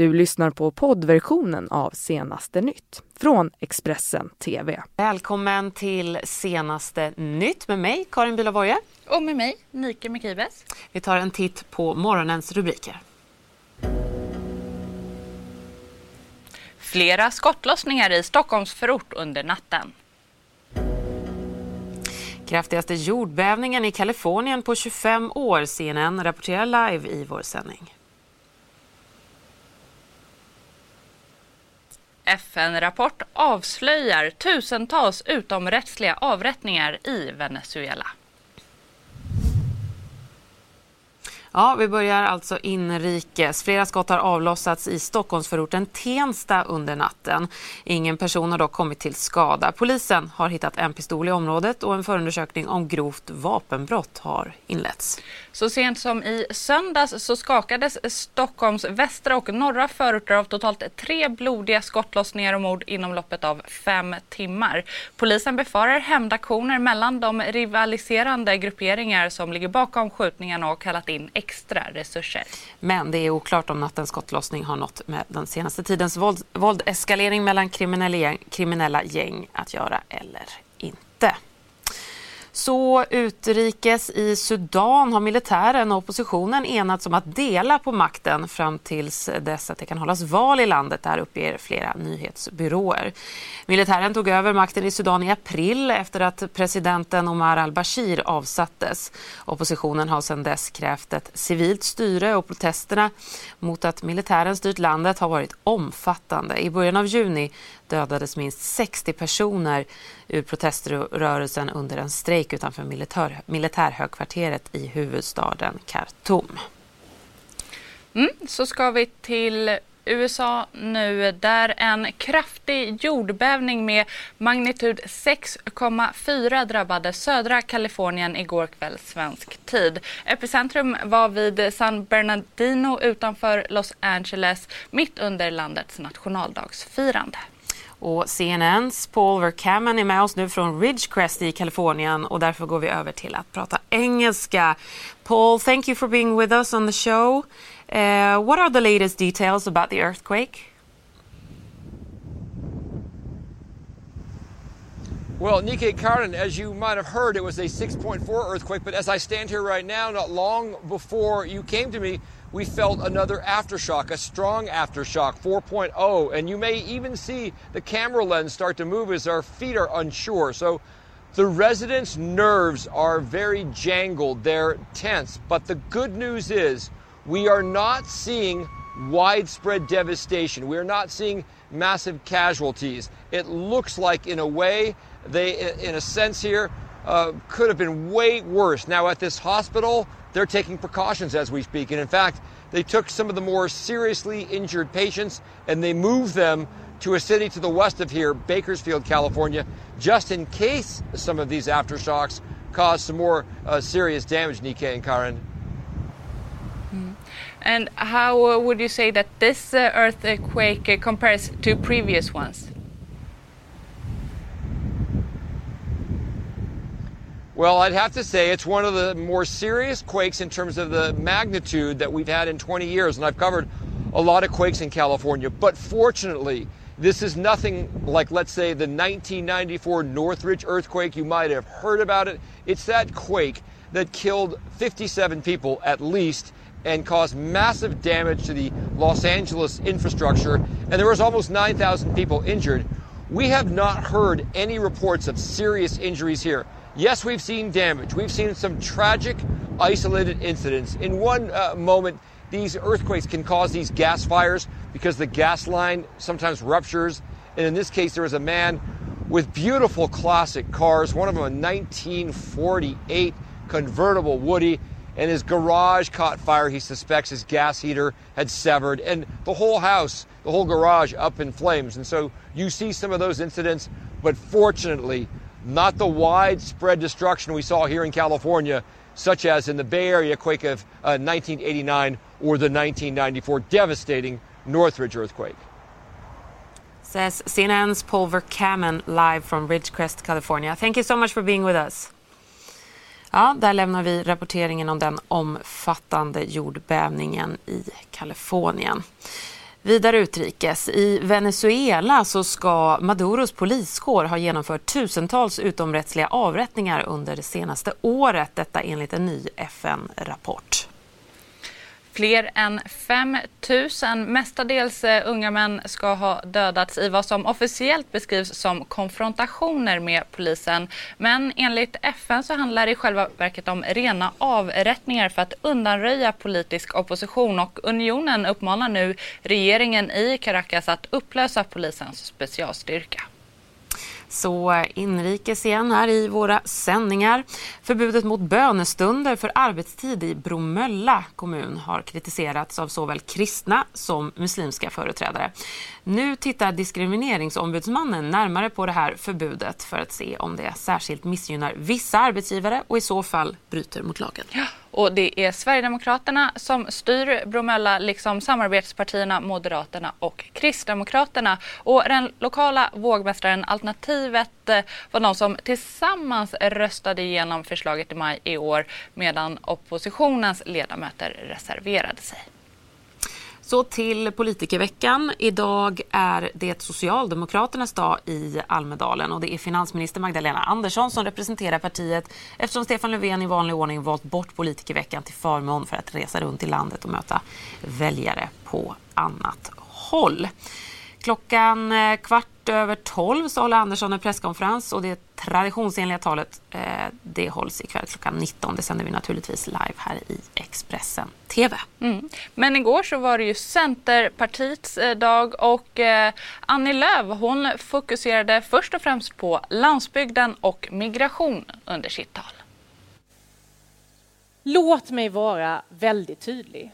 Du lyssnar på poddversionen av Senaste nytt från Expressen TV. Välkommen till Senaste nytt med mig, Karin Bülow Och med mig, Nike Mekibes. Vi tar en titt på morgonens rubriker. Flera skottlossningar i Stockholms förort under natten. Kraftigaste jordbävningen i Kalifornien på 25 år. CNN rapporterar live i vår sändning. FN-rapport avslöjar tusentals utomrättsliga avrättningar i Venezuela. Ja, vi börjar alltså inrikes. Flera skott har avlossats i Stockholmsförorten Tensta under natten. Ingen person har dock kommit till skada. Polisen har hittat en pistol i området och en förundersökning om grovt vapenbrott har inletts. Så sent som i söndags så skakades Stockholms västra och norra förorter av totalt tre blodiga skottlossningar och mord inom loppet av fem timmar. Polisen befarar hämndaktioner mellan de rivaliserande grupperingar som ligger bakom skjutningarna och kallat in extra resurser. Men det är oklart om nattens skottlossning har något med den senaste tidens våld, våldeskalering mellan kriminella kriminella gäng att göra eller inte. Så utrikes i Sudan har militären och oppositionen enats om att dela på makten fram tills dess att det kan hållas val i landet. Där uppger flera nyhetsbyråer. Militären tog över makten i Sudan i april efter att presidenten Omar al-Bashir avsattes. Oppositionen har sedan dess krävt ett civilt styre och protesterna mot att militären styrt landet har varit omfattande. I början av juni dödades minst 60 personer ur proteströrelsen under en strejk utanför militär, militärhögkvarteret i huvudstaden Khartoum. Mm, så ska vi till USA nu där en kraftig jordbävning med magnitud 6,4 drabbade södra Kalifornien igår kväll svensk tid. Epicentrum var vid San Bernardino utanför Los Angeles mitt under landets nationaldagsfirande. Och CNNs Paul Verkaman är med oss nu från Ridgecrest i Kalifornien och därför går vi över till att prata engelska. Paul, thank you for being with us on the show. Uh, what are the latest details about the earthquake? Well, Nikkei Karin, as you might have heard, it was a 6.4 earthquake, but as I stand here right now, not long before you came to me, we felt another aftershock, a strong aftershock, 4.0. And you may even see the camera lens start to move as our feet are unsure. So the residents' nerves are very jangled, they're tense. But the good news is we are not seeing widespread devastation. We are not seeing massive casualties. It looks like, in a way, they, in a sense here, uh, could have been way worse. Now, at this hospital, they're taking precautions as we speak. And in fact, they took some of the more seriously injured patients and they moved them to a city to the west of here, Bakersfield, California, just in case some of these aftershocks cause some more uh, serious damage, Nikkei and Karen. And how uh, would you say that this uh, earthquake uh, compares to previous ones? Well, I'd have to say it's one of the more serious quakes in terms of the magnitude that we've had in 20 years. And I've covered a lot of quakes in California. But fortunately, this is nothing like, let's say, the 1994 Northridge earthquake. You might have heard about it. It's that quake that killed 57 people at least and caused massive damage to the Los Angeles infrastructure. And there was almost 9,000 people injured. We have not heard any reports of serious injuries here. Yes, we've seen damage. We've seen some tragic, isolated incidents. In one uh, moment, these earthquakes can cause these gas fires because the gas line sometimes ruptures. And in this case, there was a man with beautiful classic cars, one of them a 1948 convertible Woody, and his garage caught fire. He suspects his gas heater had severed, and the whole house, the whole garage up in flames. And so you see some of those incidents, but fortunately, not the widespread destruction we saw here in California, such as in the Bay Area quake of uh, 1989 or the 1994 devastating Northridge earthquake. Says CNN's Paul Verkamen live from Ridgecrest, California. Thank you so much for being with us. Ja, där lämnar vi rapporteringen om den omfattande jordbävningen i Kalifornien. Vidare utrikes. I Venezuela så ska Maduros poliskår ha genomfört tusentals utomrättsliga avrättningar under det senaste året. Detta enligt en ny FN-rapport. Fler än 5 000, mestadels eh, unga män, ska ha dödats i vad som officiellt beskrivs som konfrontationer med polisen. Men enligt FN så handlar det i själva verket om rena avrättningar för att undanröja politisk opposition och unionen uppmanar nu regeringen i Caracas att upplösa polisens specialstyrka. Så inrikes igen här i våra sändningar. Förbudet mot bönestunder för arbetstid i Bromölla kommun har kritiserats av såväl kristna som muslimska företrädare. Nu tittar diskrimineringsombudsmannen närmare på det här förbudet för att se om det särskilt missgynnar vissa arbetsgivare och i så fall bryter mot lagen. Ja. Och det är Sverigedemokraterna som styr Bromölla liksom samarbetspartierna Moderaterna och Kristdemokraterna. Och den lokala vågmästaren Alternativet eh, var de som tillsammans röstade igenom förslaget i maj i år medan oppositionens ledamöter reserverade sig. Så till politikerveckan. Idag är det Socialdemokraternas dag i Almedalen och det är finansminister Magdalena Andersson som representerar partiet eftersom Stefan Löfven i vanlig ordning valt bort politikerveckan till förmån för att resa runt i landet och möta väljare på annat håll. Klockan eh, kvart över tolv så håller Andersson en presskonferens och det traditionsenliga talet eh, det hålls ikväll klockan 19. Det sänder vi naturligtvis live här i Expressen TV. Mm. Men igår så var det ju Centerpartiets eh, dag och eh, Annie Lööf hon fokuserade först och främst på landsbygden och migration under sitt tal. Låt mig vara väldigt tydlig.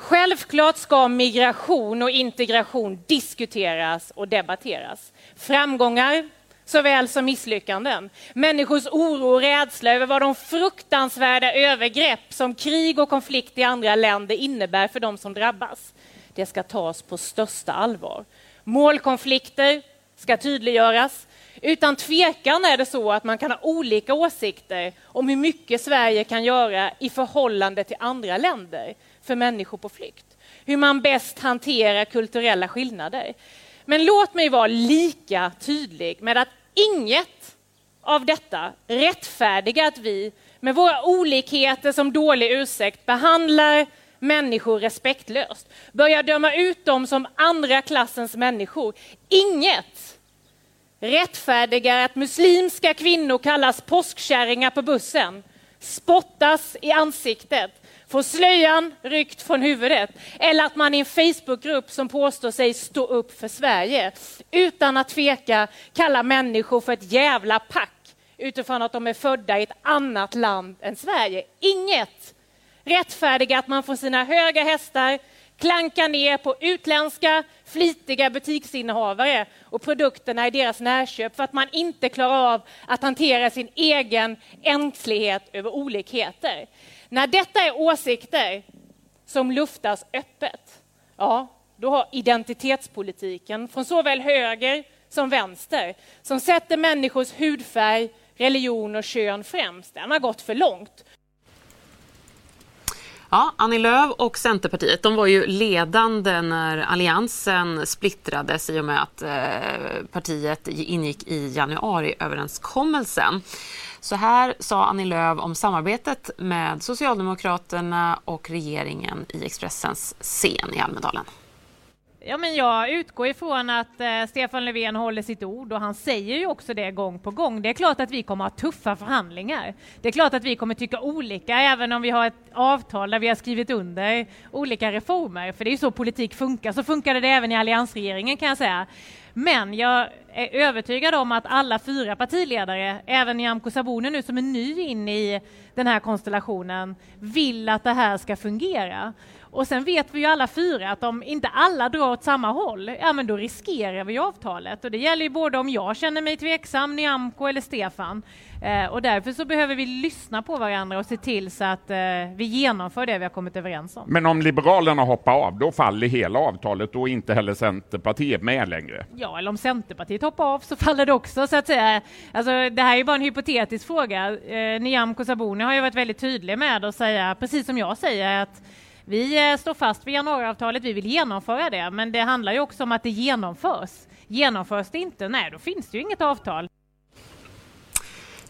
Självklart ska migration och integration diskuteras och debatteras. Framgångar såväl som misslyckanden. Människors oro och rädsla över vad de fruktansvärda övergrepp som krig och konflikt i andra länder innebär för de som drabbas. Det ska tas på största allvar. Målkonflikter ska tydliggöras. Utan tvekan är det så att man kan ha olika åsikter om hur mycket Sverige kan göra i förhållande till andra länder för människor på flykt. Hur man bäst hanterar kulturella skillnader. Men låt mig vara lika tydlig med att inget av detta rättfärdigar att vi med våra olikheter som dålig ursäkt behandlar människor respektlöst, börjar döma ut dem som andra klassens människor. Inget rättfärdigar att muslimska kvinnor kallas påskkärringar på bussen, spottas i ansiktet, får slöjan ryckt från huvudet eller att man i en Facebookgrupp som påstår sig stå upp för Sverige utan att tveka kallar människor för ett jävla pack utifrån att de är födda i ett annat land än Sverige. Inget rättfärdiga att man får sina höga hästar klankar ner på utländska flitiga butiksinnehavare och produkterna i deras närköp för att man inte klarar av att hantera sin egen ängslighet över olikheter. När detta är åsikter som luftas öppet, ja, då har identitetspolitiken från såväl höger som vänster, som sätter människors hudfärg, religion och kön främst, den har gått för långt. Ja, Annie Lööf och Centerpartiet de var ju ledande när alliansen splittrades i och med att eh, partiet ingick i januariöverenskommelsen. Så här sa Annie Lööf om samarbetet med Socialdemokraterna och regeringen i Expressens scen i Almedalen. Ja, men jag utgår ifrån att eh, Stefan Löfven håller sitt ord och han säger ju också det gång på gång. Det är klart att vi kommer att ha tuffa förhandlingar. Det är klart att vi kommer tycka olika även om vi har ett avtal där vi har skrivit under olika reformer. För det är ju så politik funkar. Så funkade det även i alliansregeringen kan jag säga. Men jag är övertygad om att alla fyra partiledare, även Nyamko Sabuni nu som är ny in i den här konstellationen, vill att det här ska fungera. Och sen vet vi ju alla fyra att om inte alla drar åt samma håll, ja men då riskerar vi avtalet. Och det gäller ju både om jag känner mig tveksam, Nyamko eller Stefan. Eh, och därför så behöver vi lyssna på varandra och se till så att eh, vi genomför det vi har kommit överens om. Men om Liberalerna hoppar av, då faller hela avtalet och inte heller Centerpartiet med längre? Ja, eller om Centerpartiet hoppa av så faller det också så att säga. Alltså, det här är ju bara en hypotetisk fråga. Eh, Nyamko Sabuni har ju varit väldigt tydlig med att säga, precis som jag säger, att Vi eh, står fast vid januariavtalet, vi vill genomföra det, men det handlar ju också om att det genomförs. Genomförs det inte, nej då finns det ju inget avtal.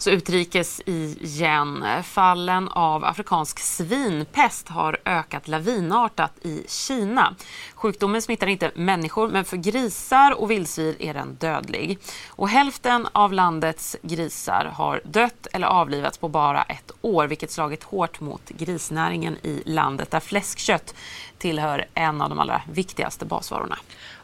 Så utrikes igen. Fallen av afrikansk svinpest har ökat lavinartat i Kina. Sjukdomen smittar inte människor, men för grisar och vildsvin är den dödlig. Och hälften av landets grisar har dött eller avlivats på bara ett år, vilket slagit hårt mot grisnäringen i landet där fläskkött tillhör en av de allra viktigaste basvarorna.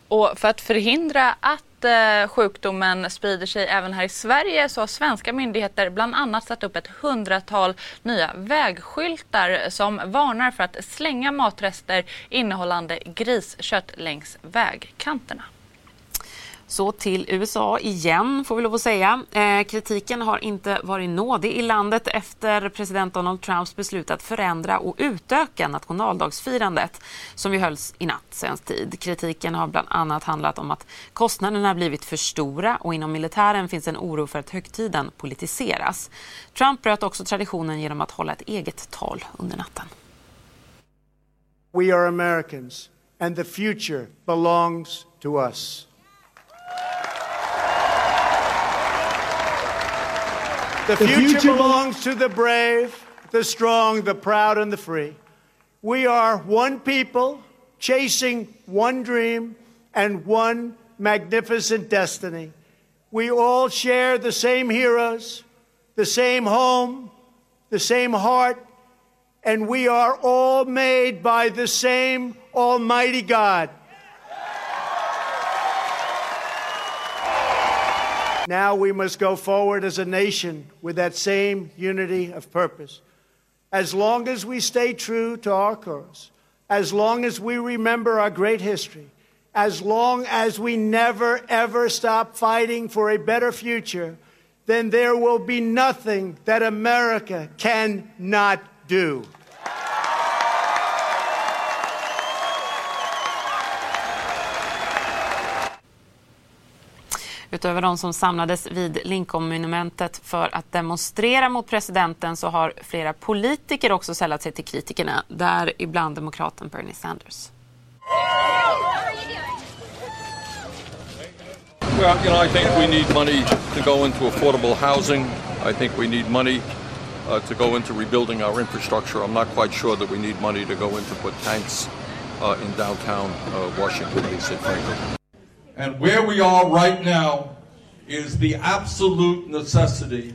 Och för att förhindra att eh, sjukdomen sprider sig även här i Sverige så har svenska myndigheter bland annat satt upp ett hundratal nya vägskyltar som varnar för att slänga matrester innehållande griskött längs vägkanterna. Så till USA igen, får vi lov att säga. Eh, kritiken har inte varit nådig i landet efter president Donald Trumps beslut att förändra och utöka nationaldagsfirandet som ju hölls i natt svensk tid. Kritiken har bland annat handlat om att kostnaderna blivit för stora och inom militären finns en oro för att högtiden politiseras. Trump bröt också traditionen genom att hålla ett eget tal under natten. We are Americans and the future belongs to us. The future belongs to the brave, the strong, the proud, and the free. We are one people chasing one dream and one magnificent destiny. We all share the same heroes, the same home, the same heart, and we are all made by the same Almighty God. Now we must go forward as a nation with that same unity of purpose. As long as we stay true to our cause, as long as we remember our great history, as long as we never ever stop fighting for a better future, then there will be nothing that America cannot do. Utöver de som samlades vid Lincoln-monumentet för att demonstrera mot presidenten så har flera politiker också sällat sig till kritikerna, däribland demokraten Bernie Sanders. Well, you know, I think we need money to go into affordable housing. I think we need money uh, to go into rebuilding our infrastructure. I'm not quite sure that we need money to go into put tanks uh, in downtown uh, Washington, D.C., frankly. And where we are right now is the absolute necessity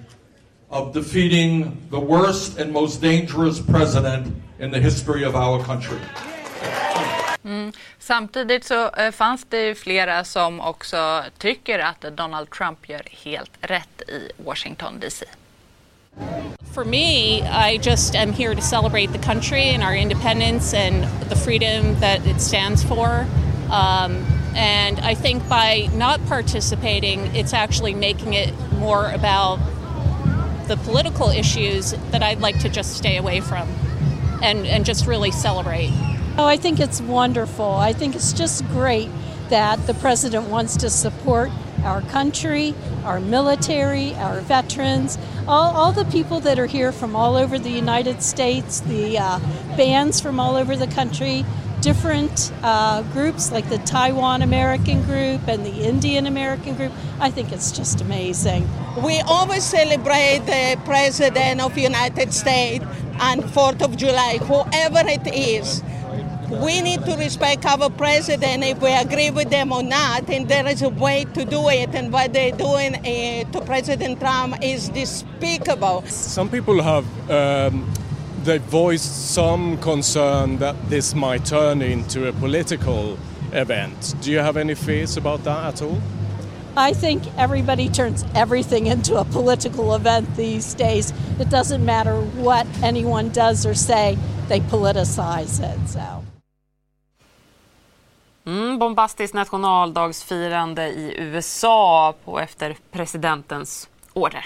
of defeating the worst and most dangerous president in the history of our country. Mm. Samtidigt så eh, fanns det flera som också tycker att Donald Trump gör helt rätt i Washington DC. For me, I just am here to celebrate the country and our independence and the freedom that it stands for. Um, and I think by not participating, it's actually making it more about the political issues that I'd like to just stay away from and, and just really celebrate. Oh, I think it's wonderful. I think it's just great that the president wants to support our country, our military, our veterans, all, all the people that are here from all over the United States, the uh, bands from all over the country, different uh, groups like the Taiwan American group and the Indian American group. I think it's just amazing. We always celebrate the President of the United States on 4th of July, whoever it is. We need to respect our president if we agree with them or not, and there is a way to do it. And what they're doing uh, to President Trump is despicable. Some people have um, they voiced some concern that this might turn into a political event. Do you have any fears about that at all? I think everybody turns everything into a political event these days. It doesn't matter what anyone does or say, they politicize it. So. Mm, bombastiskt nationaldagsfirande i USA på efter presidentens order.